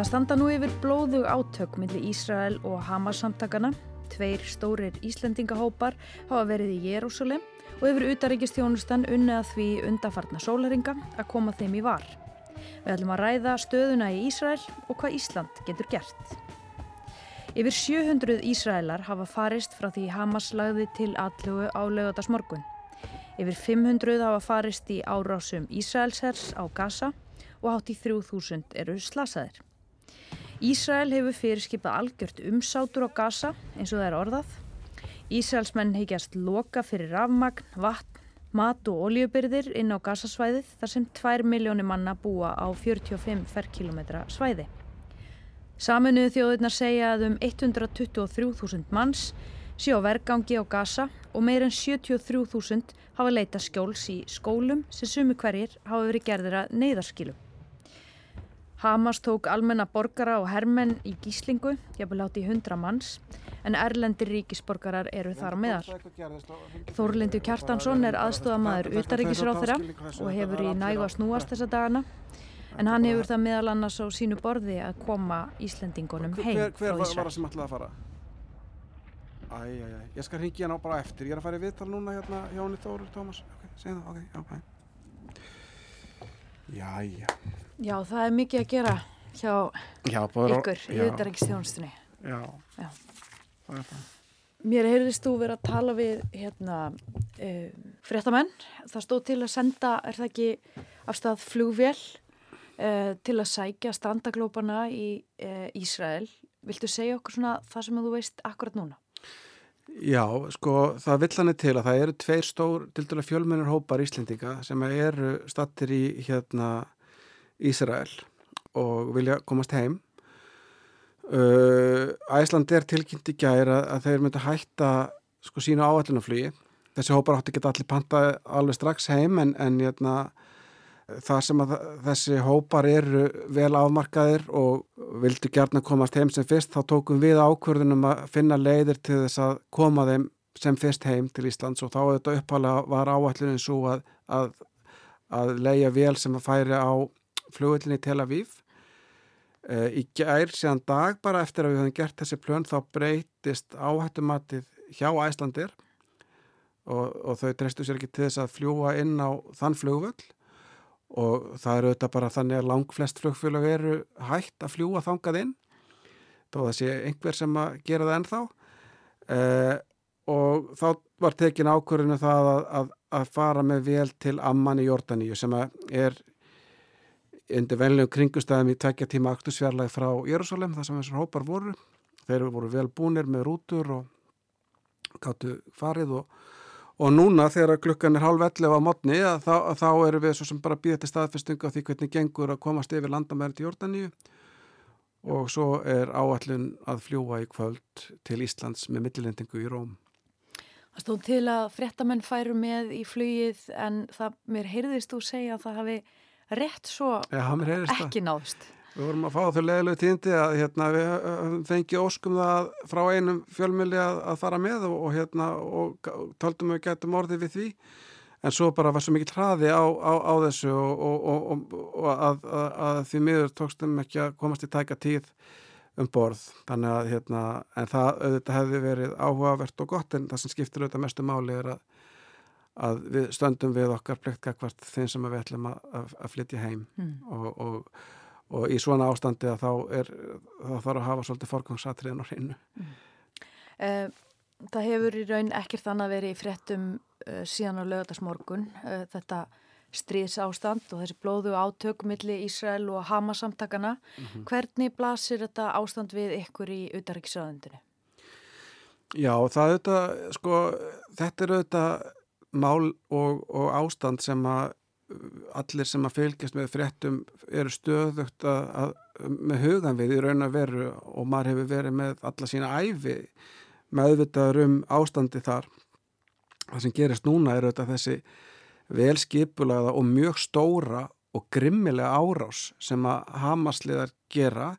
Það standa nú yfir blóðug átök millir Ísrael og Hamas samtakana. Tveir stórir Íslendingahópar hafa verið í Jérúsalem og yfir utaríkistjónustan unnið að því undafarna sólaringa að koma þeim í var. Við ætlum að ræða stöðuna í Ísrael og hvað Ísland getur gert. Yfir 700 Ísraelar hafa farist frá því Hamas lagði til allugu á lögadagsmorgun. Yfir 500 hafa farist í árásum Ísraelshers á Gaza og hátt í 3000 eru slasaðir. Ísrael hefur fyrirskipað algjört umsátur á Gaza eins og það er orðað. Ísraelsmenn heikjast loka fyrir rafmagn, vatn, mat og oljubyrðir inn á Gazasvæðið þar sem 2 miljónir manna búa á 45 ferrkilometra svæði. Saminuðu þjóðurnar segja að um 123.000 manns sé á vergangi á Gaza og meir en 73.000 hafa leita skjóls í skólum sem sumi hverjir hafa verið gerðir að neyðarskilum. Hamas tók almenna borgara og hermenn í gíslingu, jafnvel átt í hundra manns, en erlendir ríkisborgarar eru þar meðar. Þórlindu Kjartansson er aðstofamæður utaríkisráþurra og hefur í nægu að snúast þessa dagana, en hann hefur það meðal annars á sínu borði að koma Íslendingunum heim hver, hver var, var það sem ætlaði að fara? Æ, æ, æ, ég skal ringi hérna bara eftir, ég er að fara í viðtal núna hérna hjá henni Þóru, Tómas, ok, segð það, ok, já, bæ. Já, já, Já, það er mikið að gera hjá já, bara, ykkur í já, utaríkistjónustunni. Já, Já. það er það. Mér heyrðist þú vera að tala við hérna, uh, fréttamenn. Það stóð til að senda, er það ekki af stað flugvél uh, til að sækja strandaglópana í uh, Ísrael. Viltu segja okkur svona það sem þú veist akkurat núna? Já, sko, það vill hann til að það eru tveir stór, til dæla fjölmennur hópar Íslendinga sem eru stattir í hérna Ísrael og vilja komast heim. Uh, Æsland er tilkynnt í gær að, þeir myndu hætta sko sínu áallunaflugi. Þessi hópar átti ekki allir panta alveg strax heim en, en hérna, það sem að þessi hópar eru vel afmarkaðir og vildu gerna komast heim sem fyrst þá tókum við ákvörðunum að finna leiðir til þess að koma þeim sem fyrst heim til Íslands og þá þetta uppalega var áallunin svo að, að, að leia vel sem að færi á flugullinni í Tel Aviv. Uh, í gær síðan dag bara eftir að við höfum gert þessi plön þá breytist áhættumatið hjá Æslandir og, og þau treystu sér ekki til þess að fljúa inn á þann flugvöll og það eru auðvitað bara þannig að langflest flugfélag eru hægt að fljúa þangað inn þó það sé einhver sem að gera það ennþá. Uh, og þá var tekin ákvörðinu það að, að, að fara með vel til Amman í Jordaníu sem er undir venlegum kringustæðum í tvekja tíma aktusfjarlæg frá Jérúsalem þar sem þessar hópar voru. Þeir voru vel búnir með rútur og gáttu farið og, og núna þegar klukkan er hálf 11 á að þá, þá erum við svo sem bara býða til staðfestingu af því hvernig gengur að komast yfir landamæri til Jórdaníu og svo er áallun að fljúa í kvöld til Íslands með millilendingu í Róm. Það stóð til að fréttamenn færu með í flugið en það, mér heyrðist þú segja að það hafi rétt svo það. ekki náðst. Við vorum að fá þau leðilegu tíndi að hérna, við fengið óskum það frá einum fjölmjöli að, að fara með og, og, hérna, og taldum við gætum orðið við því. En svo bara var svo mikið hraði á, á, á þessu og, og, og að, að, að því miður tókstum ekki að komast í tæka tíð um borð. Þannig að hérna, en það auðvitað hefði verið áhugavert og gott en það sem skiptir auðvitað mestu máli er að, að við stöndum við okkar pliktkakvart þeim sem við ætlum að, að, að flytja heim. Mm. og, og, og í svona ástandi að þá er þá þarf að hafa svolítið forgangsatriðin á hreinu. Eh, Það hefur í raun ekkert annað verið í fréttum uh, síðan á lögadagsmorgun uh, þetta stríðs ástand og þessi blóðu átök milli Ísrael og Hamas samtakana. Hvernig blasir þetta ástand við ykkur í utaríkisraðundinu? Já, það auðvitað, sko, þetta er auðvitað mál og, og ástand sem að allir sem að fylgjast með fréttum eru stöðugt að, að með hugan við í raun að veru og maður hefur verið með alla sína æfi með auðvitaður um ástandi þar. Það sem gerist núna er auðvitað þessi velskipulaða og mjög stóra og grimmilega árás sem að Hamasliðar gera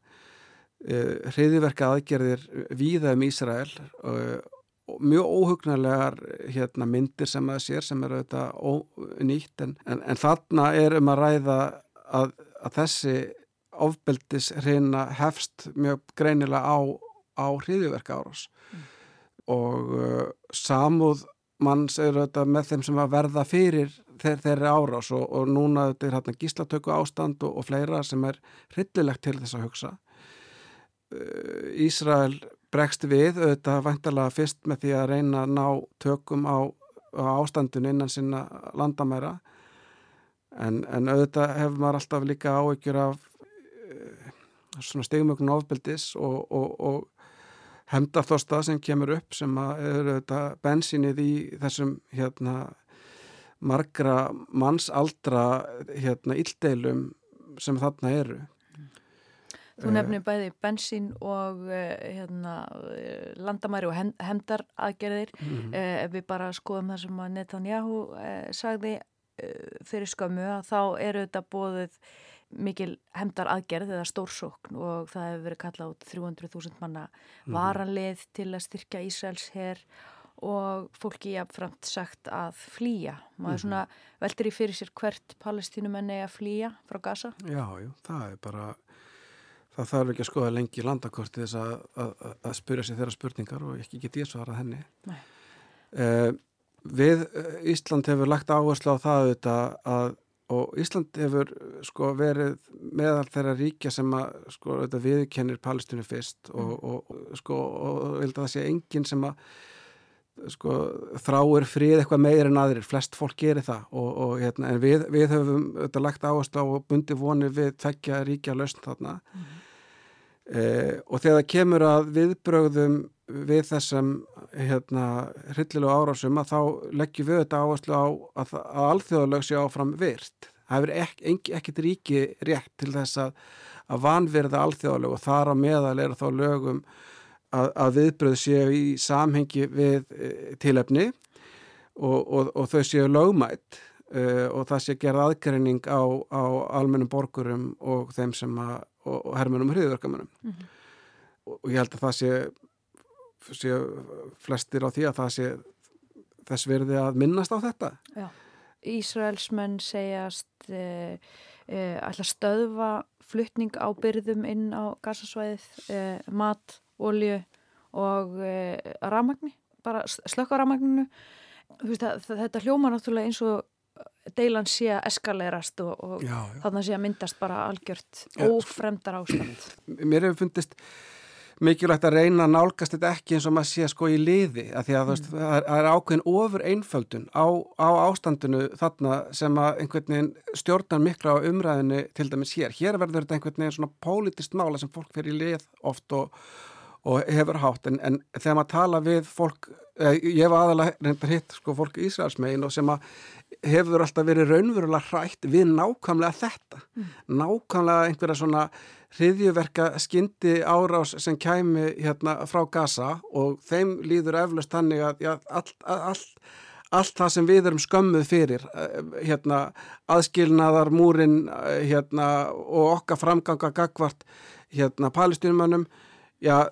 hriðiverka aðgerðir víða um Ísrael og mjög óhugnarlegar hérna, myndir sem það sér sem eru þetta nýtt en, en, en þarna er um að ræða að, að þessi ofbeldis hreina hefst mjög greinilega á, á hriðiverka árás mm. og uh, samúð manns eru þetta með þeim sem að verða fyrir þeir, þeirri árás og, og núna þetta er hérna gíslatöku ástand og, og fleira sem er hryllilegt til þess að hugsa uh, Ísrael bregst við auðvitað vantarlega fyrst með því að reyna að ná tökum á, á ástandun innan sinna landamæra en, en auðvitað hefur maður alltaf líka áökjur af uh, svona stegumögnum ofbeldis og, og hemdaþosta sem kemur upp sem eru þetta bensinnið í þessum hérna margra mannsaldra hérna illdeilum sem þarna eru. Þú eh, nefnir bæði bensín og eh, hérna, eh, landamæri og hemdar aðgerðir. Mm -hmm. Ef við bara skoðum það sem Netanyahu sagði fyrir skömmu að þá eru þetta bóðið mikil hemdar aðgerð eða stórsókn og það hefur verið kallað út 300.000 manna mhm. varanlið til að styrkja Ísraels herr og fólki jafnframt sagt að flýja. Maður mhm. svona veldur í fyrir sér hvert palestínumenni að flýja frá Gaza? Já, jú, það er bara, það þarf ekki að skoða lengi landakorti þess að, að, að spyrja sér þeirra spurningar og ekki geta ég svarað henni. Uh, við Ísland hefur lagt áherslu á það auðvitað að og Ísland hefur sko verið meðal þeirra ríkja sem að sko viðkennir Palestínu fyrst og, mm. og, og sko og vil það sé enginn sem að sko þráir frið eitthvað meir en aðrir, flest fólk gerir það og, og hérna, en við, við höfum þetta lagt áherslu á og bundi vonir við tveggja ríkja lausn þarna mm eh, og þegar það kemur að viðbrögðum við þessum hérna hryllilega árásum að þá leggjum við þetta áherslu á að, að alþjóðalög sé áfram virt. Það hefur ek, ekkert ríki rétt til þess að, að vanverða alþjóðalög og þar á meðal er þá lögum að, að viðbröð séu í samhengi við e, tilefni og, og, og þau séu lögmætt e, og það sé gerð aðgreining á, á almennum borgurum og þeim sem að, og, og hermunum hriðverkamunum mm -hmm. og ég held að það sé, sé flestir á því að það sé þess verði að minnast á þetta Já. Ísraelsmenn segjast e, e, alltaf stöðva fluttning á byrðum inn á gasasvæðið, e, mat olju og e, ramagni, bara slökk á ramagninu. Þetta hljóma náttúrulega eins og deilan sé að eskalerast og, og þannig sé að myndast bara algjört ófremdar ástand. Mér hefur fundist mikilvægt að reyna að nálgast þetta ekki eins og maður sé sko í liði að því að mm. veist, það er ákveðin ofur einföldun á, á ástandinu þarna sem að einhvern veginn stjórnar mikla á umræðinu til dæmis hér. Hér verður þetta einhvern veginn svona pólitist mála sem fólk fer í lið oft og og hefur hátt en, en þegar maður tala við fólk, eh, ég hef aðalega reyndar hitt sko fólk í Ísraelsmegin og sem að hefur alltaf verið raunverulega hrætt við nákvæmlega þetta mm. nákvæmlega einhverja svona hriðjuverka skyndi árás sem kæmi hérna frá Gaza og þeim líður eflust þannig að ja, allt, allt, allt það sem við erum skömmuð fyrir eh, hérna aðskilnaðar múrin eh, hérna og okkar framganga gagvart hérna palestínumannum já,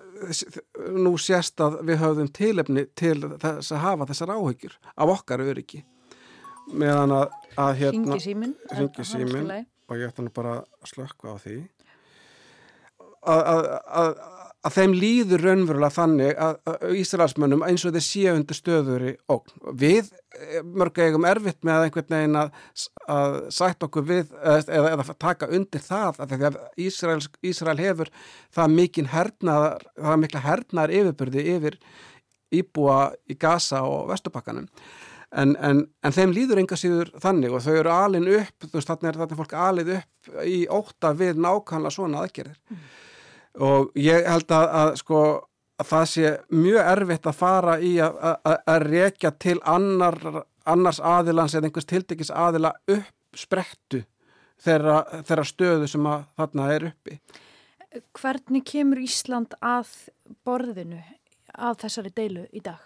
nú sést að við höfðum tilefni til þess að hafa þessar áhyggjur af okkar öryggi meðan að, að hérna ringi símin og ég ætti nú bara að slökka á því að, að, að að þeim líður raunverulega þannig að Ísraelsmönnum eins og þeir séu undir stöður í ógn. Við eh, mörg eigum erfitt með einhvern veginn að, að sætt okkur við eða, eða taka undir það að því að Ísrael, Ísrael hefur það mikinn hernaðar, það mikla hernaðar yfirbyrði yfir íbúa í Gaza og Vestupakkanum. En, en, en þeim líður enga síður þannig og þau eru alin upp, þú veist, þarna er þetta fólk alið upp í óta við nákvæmlega svona aðgerðir. Mm og ég held að, að sko að það sé mjög erfitt að fara í að, að, að rekja til annar, annars aðilans eða einhvers tildekis aðila upp sprettu þeirra, þeirra stöðu sem að þarna er uppi. Hvernig kemur Ísland að borðinu að þessari deilu í dag?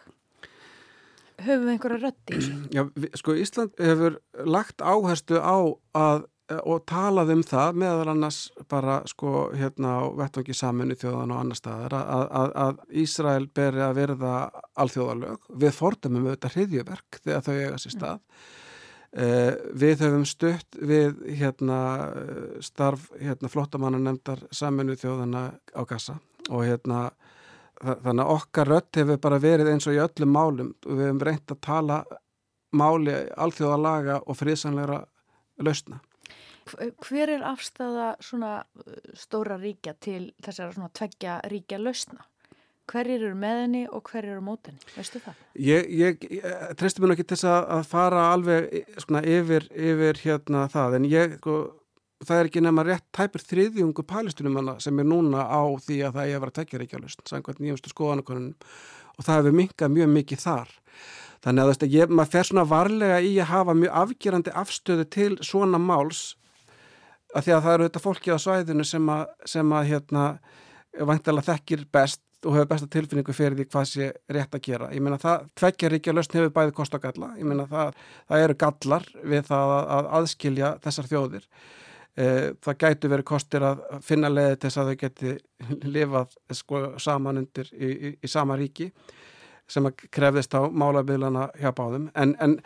Höfum við einhverja rötti? Já, við, sko Ísland hefur lagt áherslu á að eh, og talað um það meðal annars bara sko hérna á vettvangi saminu þjóðan og annar staðar að, að, að Ísrael beri að verða alþjóðalög. Við fordumum auðvitað hriðjöverk þegar þau eiga sér stað. Uh, við höfum stutt við hérna starf hérna flottamannu nefndar saminu þjóðana á gassa og hérna þannig að okkar rött hefur bara verið eins og í öllum málum og við hefum reynd að tala máli alþjóðalaga og friðsanleira lausna. Hver er afstæða svona uh, stóra ríkja til þessara svona tveggja ríkja lausna? Hver eru með henni og hver eru mót henni? Veistu það? Ég, ég, ég treysti mér ekki til þess að, að fara alveg svona yfir, yfir hérna það en ég, sko, það er ekki nefna rétt tæpir þriðjungu palestinumanna sem er núna á því að það er að vera tekjaríkjalust, sangvært nýjumstu skoðanakonunum og það hefur minkað mjög mikið þar. Þannig að ég, maður fer svona varlega í að hafa mjög afgerandi afstöðu til svona máls að því að það eru þetta fólki á svæðinu sem að, sem að hérna, vantilega þekkir best og hefur besta tilfinningu fyrir því hvað sé rétt að gera. Ég meina það, tveggja ríkja löstn hefur bæði kostagalla. Ég meina það, það eru gallar við það að aðskilja þessar þjóðir. Eh, það gætu verið kostir að finna leði til þess að þau geti lifað sko, saman undir í, í, í sama ríki sem að krefðist á málabiðlana hjá báðum. En, en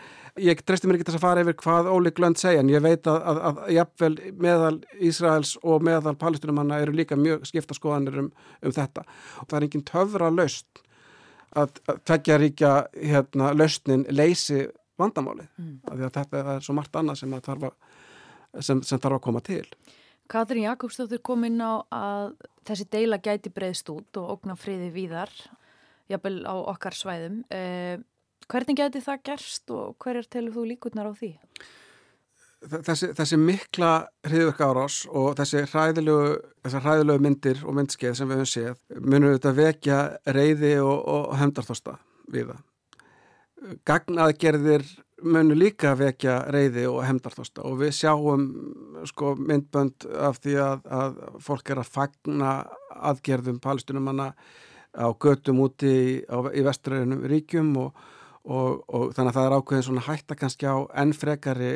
ég treysti mér ekki þess að fara yfir hvað Óli Glönd segja en ég veit að, að, að jafnvel meðal Ísraels og meðal palestinumanna eru líka mjög skipta skoðanir um, um þetta. Og það er enginn töfra laust að tveggja ríkja hérna, lausnin leysi vandamáli mm. af því að þetta er svo margt annað sem þarf að, sem, sem þarf að koma til Katrín Jakobsdóttir kom inn á að þessi deila gæti breyðst út og ógna friði víðar jafnvel á okkar svæðum. Eh, hvernig geti það gerst og hverjar telur þú líkurnar á því? Þessi, þessi mikla hriðverk árás og þessi hræðilegu, myndir og myndskeið sem við höfum séð munum þetta vekja reyði og, og hefndarþosta við það. Gagnaðgerðir munum líka vekja reyði og hefndarþosta og við sjáum sko, myndbönd af því að, að fólk er að fagna aðgerðum palestinumanna á götum úti á, í veströðunum ríkjum og, og, og þannig að það er ákveðin svona hætta kannski á ennfrekari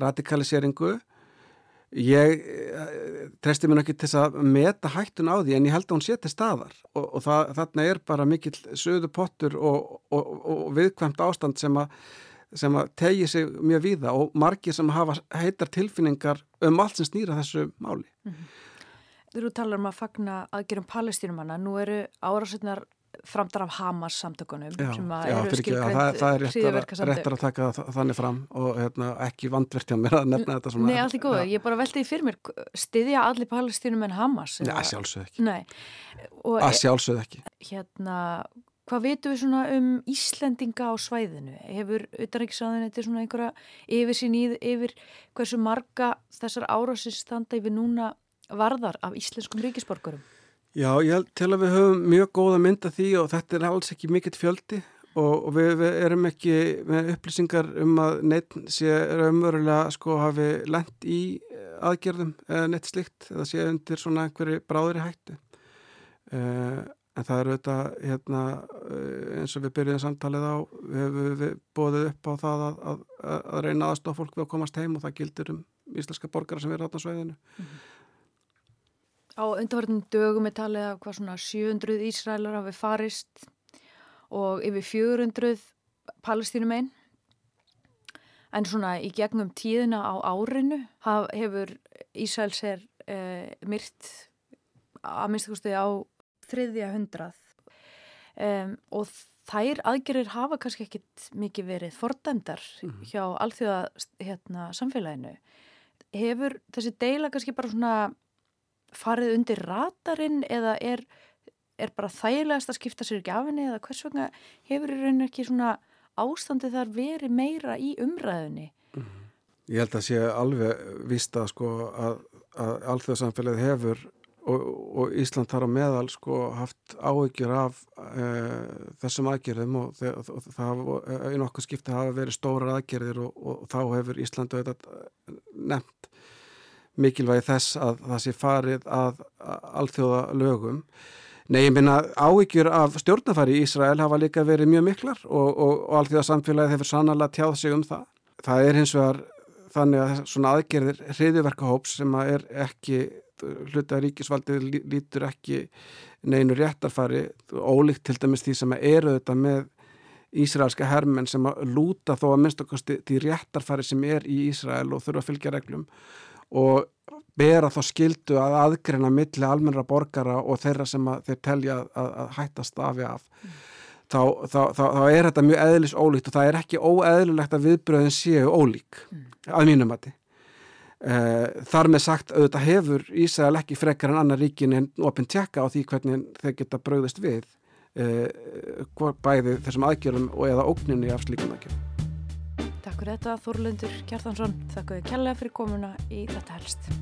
radikaliseringu. Ég eh, treysti mér ekki til að meta hættun á því en ég held að hún sé til staðar. Og, og það, þarna er bara mikill söðu pottur og viðkvæmt ástand sem að sem að tegi sig mjög víða og margir sem hafa heitar tilfinningar um allt sem snýra þessu máli mm -hmm. Þú talar um að fagna aðgjörum palestínumanna, nú eru árásutnar framdar af Hamas samtökunum já, sem að já, eru skilgreint það, það er réttar, að taka þannig fram og hérna, ekki vandvertja mér að nefna þetta svona. Nei, allt í góðu, ég bara veldi því fyrir mér stiðja allir palestínum en Hamas Nei, að sjálfsög ekki Nei. að sjálfsög ekki Hérna, hvað veitum við svona um Íslendinga á svæðinu? Hefur utanriksraðin þetta svona einhverja yfir sín í yfir hversu marga þessar árásins standa yfir núna varðar af íslenskum ríkisborgurum? Já, ég til að við höfum mjög góða mynda því og þetta er alls ekki mikill fjöldi og, og við, við erum ekki með upplýsingar um að neitt sé raunverulega sko hafi lent í aðgerðum eða neitt slikt eða sé undir svona einhverju bráðri hættu. Uh, en það eru þetta hérna, eh, eins og við byrjuðum samtalið á við hefum bóðið upp á það að, að, að reyna aðstofa fólk við að komast heim og það gildir um íslenska borgara sem er á sveðinu. Mm -hmm. Á undarvartum dögum er talið að hvað svona 700 Ísraelar hafi farist og yfir 400 palestínum einn. En svona í gegnum tíðina á árinu haf, hefur Ísraels er eh, myrt að minnstakosti á þriðja hundrað um, og þær aðgerir hafa kannski ekkit mikið verið fordæmdar mm -hmm. hjá alþjóða hérna, samfélaginu. Hefur þessi deila kannski bara svona farið undir ratarinn eða er, er bara þægilegast að skipta sér ekki af henni eða hvers vegna hefur í rauninu ekki svona ástandi þar verið meira í umræðinni? Mm -hmm. Ég held að sé alveg vista sko að, að alþjóðsamfélagið hefur og, og Ísland þar á meðal sko haft áhyggjur af e, þessum aðgerðum og það, og það í nokkuð skipti hafa verið stóra aðgerðir og, og þá hefur Íslandu þetta nefnt mikilvægi þess að það sé farið að alþjóða lögum. Nei, ég minna áhyggjur af stjórnafæri í Ísrael hafa líka verið mjög miklar og, og, og alþjóða samfélagið hefur sannlega tjáð sig um það. Það er hins vegar þannig að svona aðgerðir hriðiverkahóps sem að er ekki hluta ríkisvaldið lítur ekki neinu réttarfari ólíkt til dæmis því sem eru þetta með Ísraelska hermenn sem að lúta þó að minnst okkur því réttarfari sem er í Ísrael og þurfa að fylgja reglum og bera þá skildu að aðgreina milli almennra borgara og þeirra sem þeir telja að, að hætta stafi af mm. þá, þá, þá, þá er þetta mjög eðlis ólíkt og það er ekki óeðlilegt að viðbröðin séu ólík mm. að mínum mati eh, þar með sagt auðvitað hefur Ísrael ekki frekar en annar ríkin en opinn tjekka á því hvernig þeir geta bröðist við uh, bæði þessum aðgjörðum og eða ógninni af slíkum aðgjörðum. Takk fyrir þetta Þorlundur Kjartansson, þakka þið kella fyrir komuna í þetta helst.